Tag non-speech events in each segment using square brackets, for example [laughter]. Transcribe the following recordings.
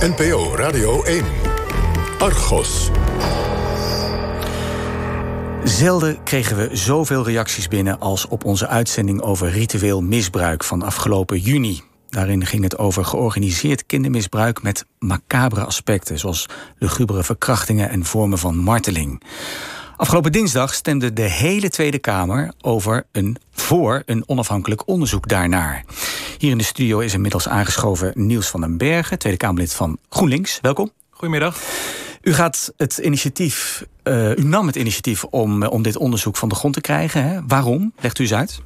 NPO Radio 1. Argos. Zelden kregen we zoveel reacties binnen als op onze uitzending over ritueel misbruik van afgelopen juni. Daarin ging het over georganiseerd kindermisbruik met macabere aspecten, zoals lugubere verkrachtingen en vormen van marteling. Afgelopen dinsdag stemde de hele Tweede Kamer over een, voor een onafhankelijk onderzoek daarnaar. Hier in de studio is inmiddels aangeschoven Niels van den Bergen, Tweede Kamerlid van GroenLinks. Welkom. Goedemiddag. U, gaat het initiatief, uh, u nam het initiatief om, om dit onderzoek van de grond te krijgen. Hè? Waarom? Legt u eens uit.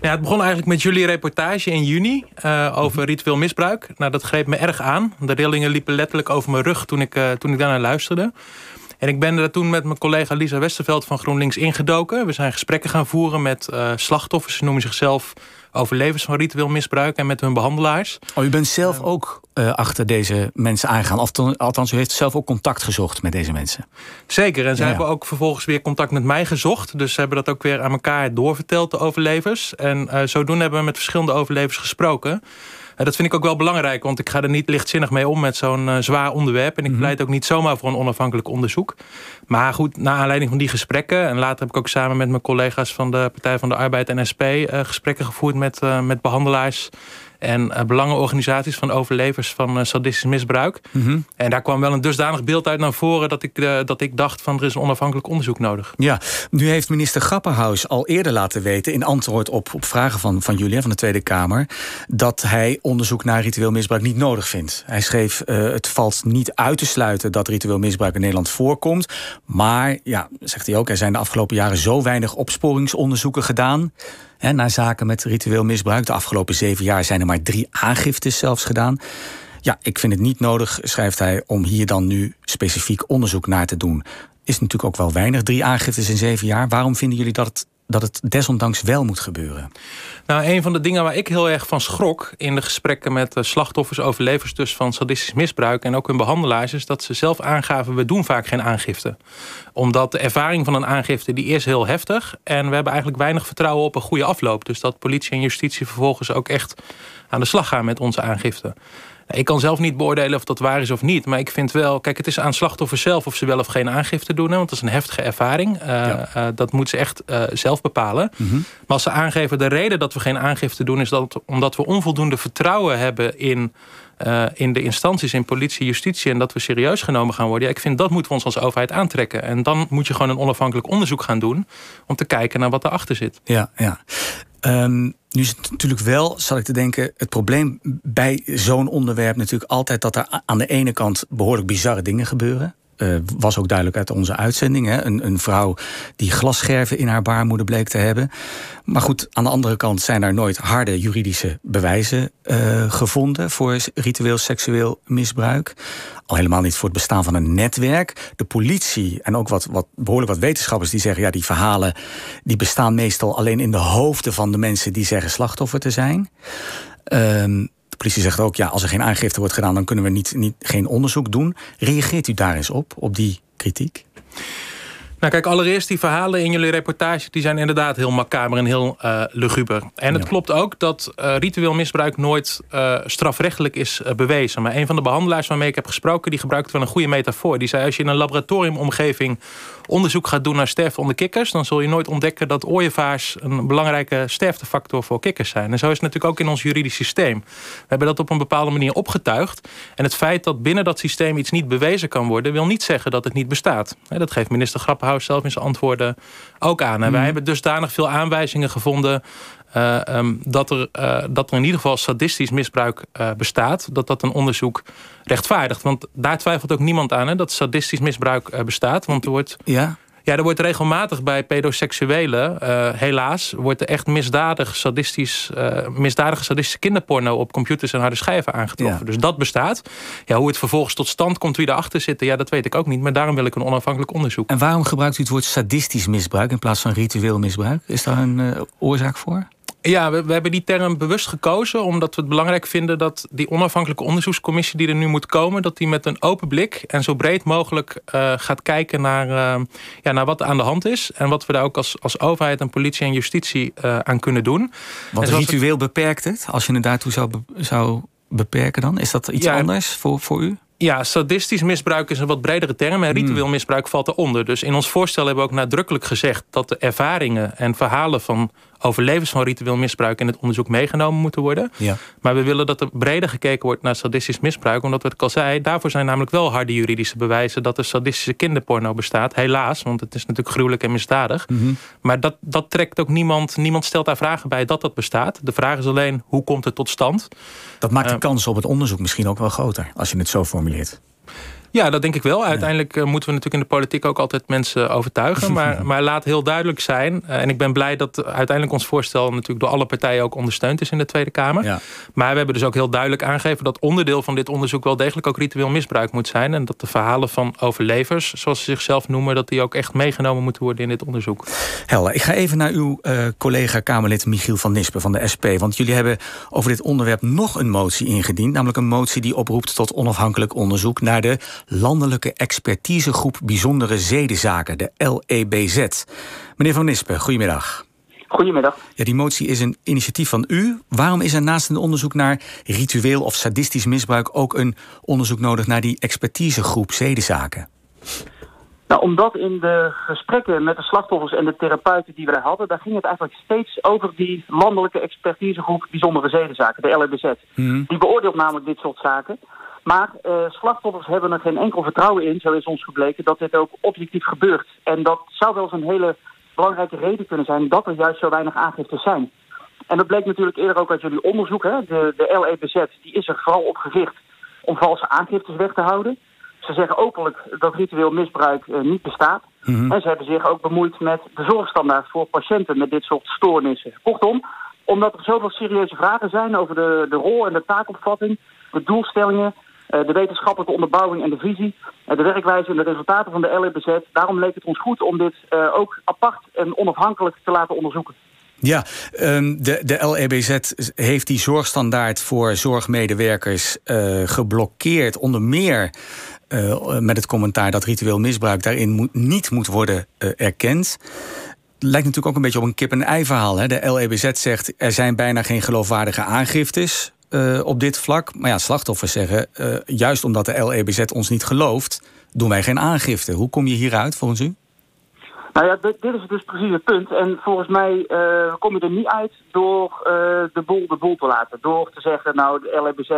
Ja, het begon eigenlijk met jullie reportage in juni uh, over ritueel misbruik. Nou, dat greep me erg aan. De rillingen liepen letterlijk over mijn rug toen ik, uh, toen ik daarnaar luisterde. En ik ben er toen met mijn collega Lisa Westerveld van GroenLinks ingedoken. We zijn gesprekken gaan voeren met uh, slachtoffers. Ze noemen zichzelf overlevers van ritueel misbruik en met hun behandelaars. Oh, u bent zelf ook uh, achter deze mensen aangegaan. Althans, u heeft zelf ook contact gezocht met deze mensen. Zeker, en ze ja, hebben ook vervolgens weer contact met mij gezocht. Dus ze hebben dat ook weer aan elkaar doorverteld, de overlevers. En uh, zodoende hebben we met verschillende overlevers gesproken dat vind ik ook wel belangrijk, want ik ga er niet lichtzinnig mee om met zo'n uh, zwaar onderwerp. En ik mhm. pleit ook niet zomaar voor een onafhankelijk onderzoek. Maar goed, na aanleiding van die gesprekken, en later heb ik ook samen met mijn collega's van de Partij van de Arbeid en SP uh, gesprekken gevoerd met, uh, met behandelaars en uh, belangenorganisaties van overlevers van uh, sadistisch misbruik. Mm -hmm. En daar kwam wel een dusdanig beeld uit naar voren dat ik, uh, dat ik dacht van er is een onafhankelijk onderzoek nodig. Ja, nu heeft minister Grapperhaus al eerder laten weten in antwoord op, op vragen van, van jullie van de Tweede Kamer dat hij onderzoek naar ritueel misbruik niet nodig vindt. Hij schreef het valt niet uit te sluiten dat ritueel misbruik in Nederland voorkomt. Maar ja, zegt hij ook, er zijn de afgelopen jaren zo weinig opsporingsonderzoeken gedaan hè, naar zaken met ritueel misbruik. De afgelopen zeven jaar zijn er maar drie aangiftes zelfs gedaan. Ja, ik vind het niet nodig, schrijft hij, om hier dan nu specifiek onderzoek naar te doen. Is natuurlijk ook wel weinig, drie aangiftes in zeven jaar. Waarom vinden jullie dat het dat het desondanks wel moet gebeuren? Nou, een van de dingen waar ik heel erg van schrok in de gesprekken met slachtoffers, overlevers dus van sadistisch misbruik en ook hun behandelaars, is dat ze zelf aangaven: we doen vaak geen aangifte. Omdat de ervaring van een aangifte die is heel heftig en we hebben eigenlijk weinig vertrouwen op een goede afloop. Dus dat politie en justitie vervolgens ook echt aan de slag gaan met onze aangifte. Ik kan zelf niet beoordelen of dat waar is of niet. Maar ik vind wel, kijk, het is aan slachtoffers zelf of ze wel of geen aangifte doen. Hè, want dat is een heftige ervaring. Uh, ja. uh, dat moet ze echt uh, zelf bepalen. Mm -hmm. Maar als ze aangeven de reden dat we geen aangifte doen, is dat omdat we onvoldoende vertrouwen hebben in. Uh, in de instanties, in politie, justitie... en dat we serieus genomen gaan worden. Ja, ik vind dat moeten we ons als overheid aantrekken. En dan moet je gewoon een onafhankelijk onderzoek gaan doen... om te kijken naar wat erachter zit. Ja, ja. Um, nu is het natuurlijk wel, zal ik te denken, het probleem bij zo'n onderwerp natuurlijk altijd dat er aan de ene kant behoorlijk bizarre dingen gebeuren. Uh, was ook duidelijk uit onze uitzending. Hè? Een, een, vrouw die glasscherven in haar baarmoeder bleek te hebben. Maar goed, aan de andere kant zijn er nooit harde juridische bewijzen uh, gevonden voor ritueel seksueel misbruik. Al helemaal niet voor het bestaan van een netwerk. De politie en ook wat, wat behoorlijk wat wetenschappers die zeggen: ja, die verhalen die bestaan meestal alleen in de hoofden van de mensen die zeggen slachtoffer te zijn. De politie zegt ook, ja, als er geen aangifte wordt gedaan, dan kunnen we niet, niet, geen onderzoek doen. Reageert u daar eens op, op die kritiek? Nou kijk, allereerst die verhalen in jullie reportage... die zijn inderdaad heel macaber en heel uh, luguber. En het ja. klopt ook dat uh, ritueel misbruik nooit uh, strafrechtelijk is bewezen. Maar een van de behandelaars waarmee ik heb gesproken... die gebruikte wel een goede metafoor. Die zei, als je in een laboratoriumomgeving onderzoek gaat doen naar sterfte onder kikkers... dan zul je nooit ontdekken dat ooievaars... een belangrijke sterftefactor voor kikkers zijn. En zo is het natuurlijk ook in ons juridisch systeem. We hebben dat op een bepaalde manier opgetuigd. En het feit dat binnen dat systeem iets niet bewezen kan worden... wil niet zeggen dat het niet bestaat. Dat geeft minister Grappenhuis zelf in zijn antwoorden ook aan. En wij mm. hebben dusdanig veel aanwijzingen gevonden... Uh, um, dat, er, uh, dat er in ieder geval sadistisch misbruik uh, bestaat. Dat dat een onderzoek rechtvaardigt. Want daar twijfelt ook niemand aan hè, dat sadistisch misbruik bestaat. Want er wordt ja. Ja, er wordt regelmatig bij pedoseksuelen, uh, helaas, wordt er echt misdadig, sadistisch, uh, misdadige sadistische kinderporno op computers en harde schijven aangetroffen. Ja. Dus dat bestaat. Ja, hoe het vervolgens tot stand komt, wie erachter zit, ja, dat weet ik ook niet. Maar daarom wil ik een onafhankelijk onderzoek. En waarom gebruikt u het woord sadistisch misbruik in plaats van ritueel misbruik? Is daar een uh, oorzaak voor? Ja, we, we, hebben die term bewust gekozen... omdat we het belangrijk vinden dat die onafhankelijke onderzoekscommissie... die er nu moet komen, dat die met een open blik... en zo breed mogelijk uh, gaat kijken naar, uh, ja, naar wat er aan de hand is... en wat we daar ook als, als overheid en politie en justitie uh, aan kunnen doen. Want ritueel beperkt het, als je het daartoe zou, zou beperken dan? Is dat iets anders voor, voor u? Ja, sadistisch misbruik is een wat bredere term en ritueel hmm. misbruik valt eronder. Dus in ons voorstel hebben we ook nadrukkelijk gezegd dat de ervaringen en verhalen van overlevens van ritueel misbruik in het onderzoek meegenomen moeten worden. Ja. Maar we willen dat er breder gekeken wordt naar sadistisch misbruik, omdat we het al zei, daarvoor zijn namelijk wel harde juridische bewijzen dat er sadistische kinderporno bestaat. Helaas, want het is natuurlijk gruwelijk en misdadig. Mhm. Maar dat, dat trekt ook niemand, niemand stelt daar vragen bij dat dat bestaat. De vraag is alleen, hoe komt het tot stand? Dat maakt de uh, kans op het onderzoek misschien ook wel groter, als je het zo formuleert. Ja, dat denk ik wel. Uiteindelijk eh, moeten we natuurlijk in de politiek ook altijd mensen overtuigen. [laughs] Maar, maar laat heel duidelijk zijn. Eh, en ik ben blij dat uiteindelijk ons voorstel natuurlijk door alle partijen ook ondersteund is in de Tweede Kamer. Ja. Maar we hebben dus ook heel duidelijk aangegeven dat onderdeel van dit onderzoek wel degelijk ook ritueel misbruik moet zijn. En dat de verhalen van overlevers, zoals ze zichzelf noemen, dat die ook echt meegenomen moeten worden in dit onderzoek. Helder. Ik ga even naar uw uh, collega Kamerlid Michiel van Nispen van de SP. Want jullie hebben over dit onderwerp nog een motie ingediend. Namelijk een motie die oproept tot onafhankelijk onderzoek naar de Landelijke Expertisegroep Bijzondere Zedenzaken, de LEBZ. Meneer Van Nispen, goedemiddag. Goedemiddag. Ja, die motie is een initiatief van u. Waarom is er naast een onderzoek naar ritueel of sadistisch misbruik ook een onderzoek nodig naar die expertisegroep zedenzaken? Nou, omdat in de gesprekken met de slachtoffers en de therapeuten die we daar hadden, daar ging het eigenlijk steeds over die landelijke expertisegroep bijzondere zedenzaken, de LEBZ. Mhm. Die beoordeelt namelijk dit soort zaken. Maar uh, slachtoffers hebben er geen enkel vertrouwen in, zo is ons gebleken, dat dit ook objectief gebeurt. En dat zou wel eens een hele belangrijke reden kunnen zijn dat er juist zo weinig aangiftes zijn. En dat bleek natuurlijk eerder ook uit jullie onderzoek. Hè? De, de LEBZ die is er vooral op gericht om valse aangiftes weg te houden. Ze zeggen openlijk dat ritueel misbruik uh, niet bestaat. Mhm. En ze hebben zich ook bemoeid met de zorgstandaard voor patiënten met dit soort stoornissen. Kortom, omdat er zoveel serieuze vragen zijn over de, de rol en de taakopvatting, de doelstellingen eh, de wetenschappelijke onderbouwing en de visie, eh, de werkwijze en de resultaten van de LEBZ. Daarom leek het ons goed om dit eh, ook apart en onafhankelijk te laten onderzoeken. Ja, ehm, de, de LEBZ heeft die zorgstandaard voor zorgmedewerkers geblokkeerd. Onder meer met het commentaar dat ritueel misbruik daarin niet moet worden erkend. Lijkt natuurlijk ook een beetje op een kip-en-ei verhaal. Hè? De LEBZ zegt er zijn bijna geen geloofwaardige aangiftes uh, op dit vlak. Maar ja, slachtoffers zeggen, uh, juist omdat de LEBZ ons niet gelooft, doen wij geen aangifte. Hoe kom je hieruit volgens u? Nou ja, dit, dit is dus precies het punt. En volgens mij uh, kom je er niet uit door de boel de boel te laten. Door te zeggen, nou, de LEBZ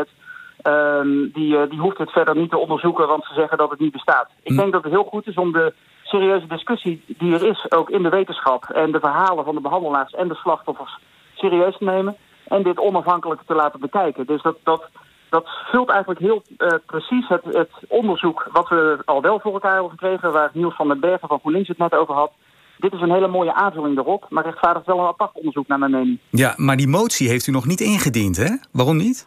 ehm, die, die hoeft het verder niet te onderzoeken, want ze zeggen dat het niet bestaat. Ik hm. denk dat het heel goed is om de serieuze discussie die er is, ook in de wetenschap en de verhalen van de behandelaars en de slachtoffers serieus te nemen en dit onafhankelijk te laten bekijken. Dus dat, dat, dat vult eigenlijk heel uh, precies het, het onderzoek wat we al wel voor elkaar hebben gekregen, waar Niels van den Bergen van GroenLinks het net over had. Dit is een hele mooie aanvulling erop, maar rechtvaardigt wel een apart onderzoek naar mijn mening. Ja, maar die motie heeft u nog niet ingediend, hè? Waarom niet?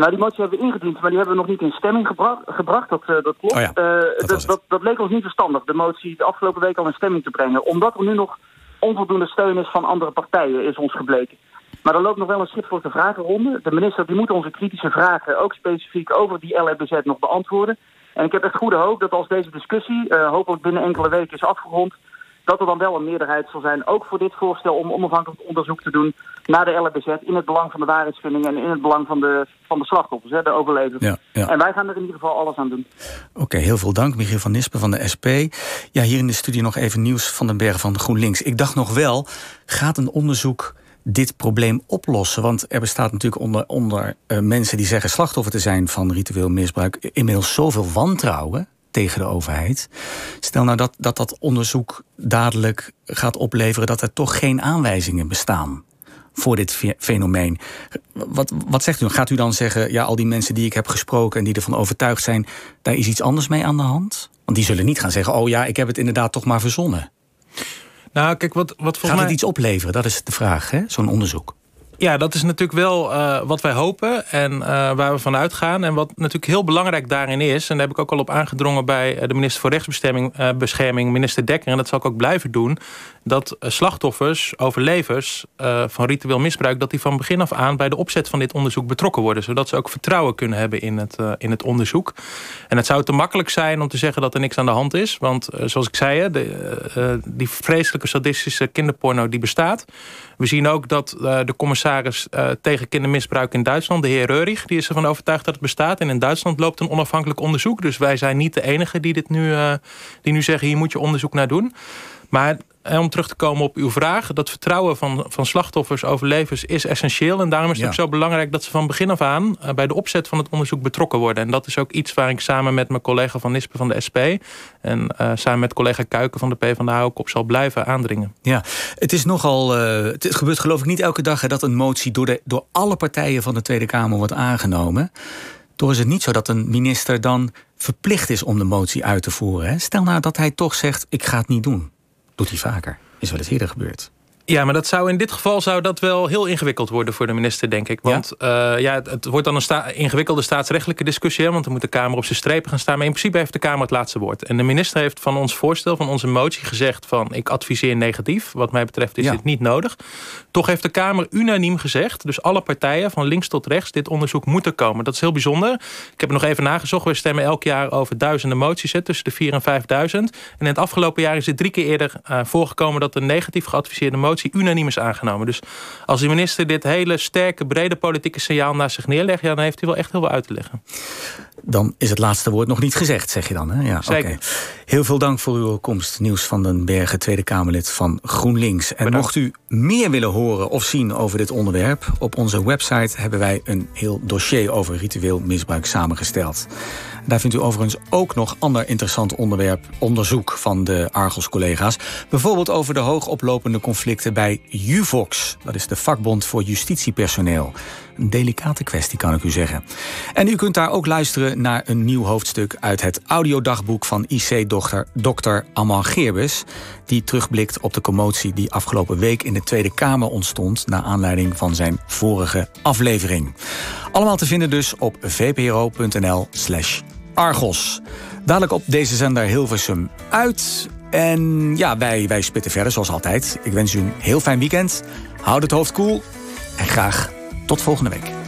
Nou, die motie hebben we ingediend, maar die hebben we nog niet in stemming gebracht. gebracht dat, uh, dat klopt. Oh ja, uh, dat, dat, dat, leek ons niet verstandig, de motie de afgelopen week al in stemming te brengen. Omdat er nu nog onvoldoende steun is van andere partijen, is ons gebleken. Maar er loopt nog wel een de vragenronde. De minister die moet onze kritische vragen ook specifiek over die LEBZ nog beantwoorden. En ik heb echt goede hoop dat als deze discussie uh, hopelijk binnen enkele weken is afgerond... dat er dan wel een meerderheid zal zijn, ook voor dit voorstel... om onafhankelijk onderzoek te doen naar de LEBZ... in het belang van de waarheidsvinding en in het belang van de, van de slachtoffers, hè, de overlevers. Ja, ja. En wij gaan er in ieder geval alles aan doen. Oké, heel veel dank, Michiel van Nispen van de SP. Ja, hier in de studie nog even nieuws van den Berg van GroenLinks. Ik dacht nog wel, gaat een onderzoek dit probleem oplossen? Want er bestaat natuurlijk onder, onder uh, mensen die zeggen slachtoffer te zijn van ritueel misbruik inmiddels zoveel wantrouwen tegen de overheid. Stel nou dat, dat dat onderzoek dadelijk gaat opleveren dat er toch geen aanwijzingen bestaan voor dit fenomeen. Wat, wat zegt u? Gaat u dan zeggen, ja, al die mensen die ik heb gesproken en die ervan overtuigd zijn, daar is iets anders mee aan de hand? Want die zullen niet gaan zeggen, oh ja, ik heb het inderdaad toch maar verzonnen. Nou, kijk, wat, wat Gaat het iets opleveren? Dat is de vraag, hè? zo'n onderzoek. Ja, dat is natuurlijk wel uh, wat wij hopen en uh, waar we van uitgaan. En wat natuurlijk heel belangrijk daarin is... en daar heb ik ook al op aangedrongen bij eh, de minister voor Rechtsbescherming, uh, minister Dekker... en dat zal ik ook blijven doen... dat slachtoffers, overlevers van ritueel misbruik... dat die van begin af aan bij de opzet van dit onderzoek betrokken worden. Zodat ze ook vertrouwen kunnen hebben in het, in het onderzoek. En het zou te makkelijk zijn om te zeggen dat er niks aan de hand is. Want zoals ik zei, de, die vreselijke sadistische kinderporno die bestaat. We zien ook dat de commissaris tegen kindermisbruik in Duitsland... de heer Reurig, die is ervan overtuigd dat het bestaat. En in Duitsland loopt een onafhankelijk onderzoek. Dus wij zijn niet de enige die, dit nu, die nu zeggen... hier moet je onderzoek naar doen. Maar eh, om terug te komen op uw vraag... dat vertrouwen van, van slachtoffers, overlevers is essentieel. En daarom is het ook zo belangrijk dat ze van begin af aan... Uh, bij de opzet van het onderzoek betrokken worden. En dat is ook iets waar ik samen met mijn collega Van Nispen van de SP... en uh, samen met collega Kuiken van de PvdA ook op zal blijven aandringen. Ja, het is nogal... het gebeurt geloof ik niet elke dag... Hè, dat een motie door, de, door alle partijen van de Tweede Kamer wordt aangenomen... Toch is het niet zo dat een minister dan verplicht is om de motie uit te voeren. Hè? Stel nou dat hij toch zegt, ik ga het niet doen. Doet hij vaker. Is wel eens eerder gebeurd. Ja, maar dat zou in dit geval zou dat wel heel ingewikkeld worden voor de minister, denk ik. Want ja? Uh, ja, het, het, wordt dan een sta ingewikkelde staatsrechtelijke discussie. Hè, want dan moet de Kamer op zijn strepen gaan staan. Maar in principe heeft de Kamer het laatste woord. En de minister heeft van ons voorstel, van onze motie gezegd... van ik adviseer negatief. Wat mij betreft is ja. dit niet nodig. Toch heeft de Kamer unaniem gezegd... dus alle partijen, van links tot rechts, dit onderzoek moet er komen. Dat is heel bijzonder. Ik heb nog even nagezocht. We stemmen elk jaar over duizenden moties. Hè, tussen de 4 en 5.000. En in het afgelopen jaar is het drie keer eerder uh, voorgekomen... dat een negatief geadviseerde motie unaniem is aangenomen. Dus als de minister dit hele sterke, brede politieke signaal naar zich neerlegt... Ja, dan heeft hij wel echt heel veel uit te leggen. Dan is het laatste woord nog niet gezegd, zeg je dan. Hè? Ja, Zeker. Okay. Heel veel dank voor uw komst. Nieuws van den Bergen, Tweede Kamerlid van GroenLinks. En mocht u meer willen horen of zien over dit onderwerp... op onze website hebben wij een heel dossier over ritueel misbruik samengesteld. Daar vindt u overigens ook nog ander interessant onderwerp, onderzoek van de Argos-collega's. Bijvoorbeeld over de hoogoplopende conflicten bij JUVOX. Dat is de vakbond voor justitiepersoneel. Een delicate kwestie, kan ik u zeggen. En u kunt daar ook luisteren naar een nieuw hoofdstuk... uit het audiodagboek van IC-dokter Dr. Amal Geerbes... die terugblikt op de commotie die afgelopen week in de Tweede Kamer ontstond... naar aanleiding van zijn vorige aflevering. Allemaal te vinden dus op vpro.nl slash Argos. Dadelijk op deze zender Hilversum uit... En ja, wij, wij spitten verder zoals altijd. Ik wens u een heel fijn weekend. Houd het hoofd koel. En graag tot volgende week.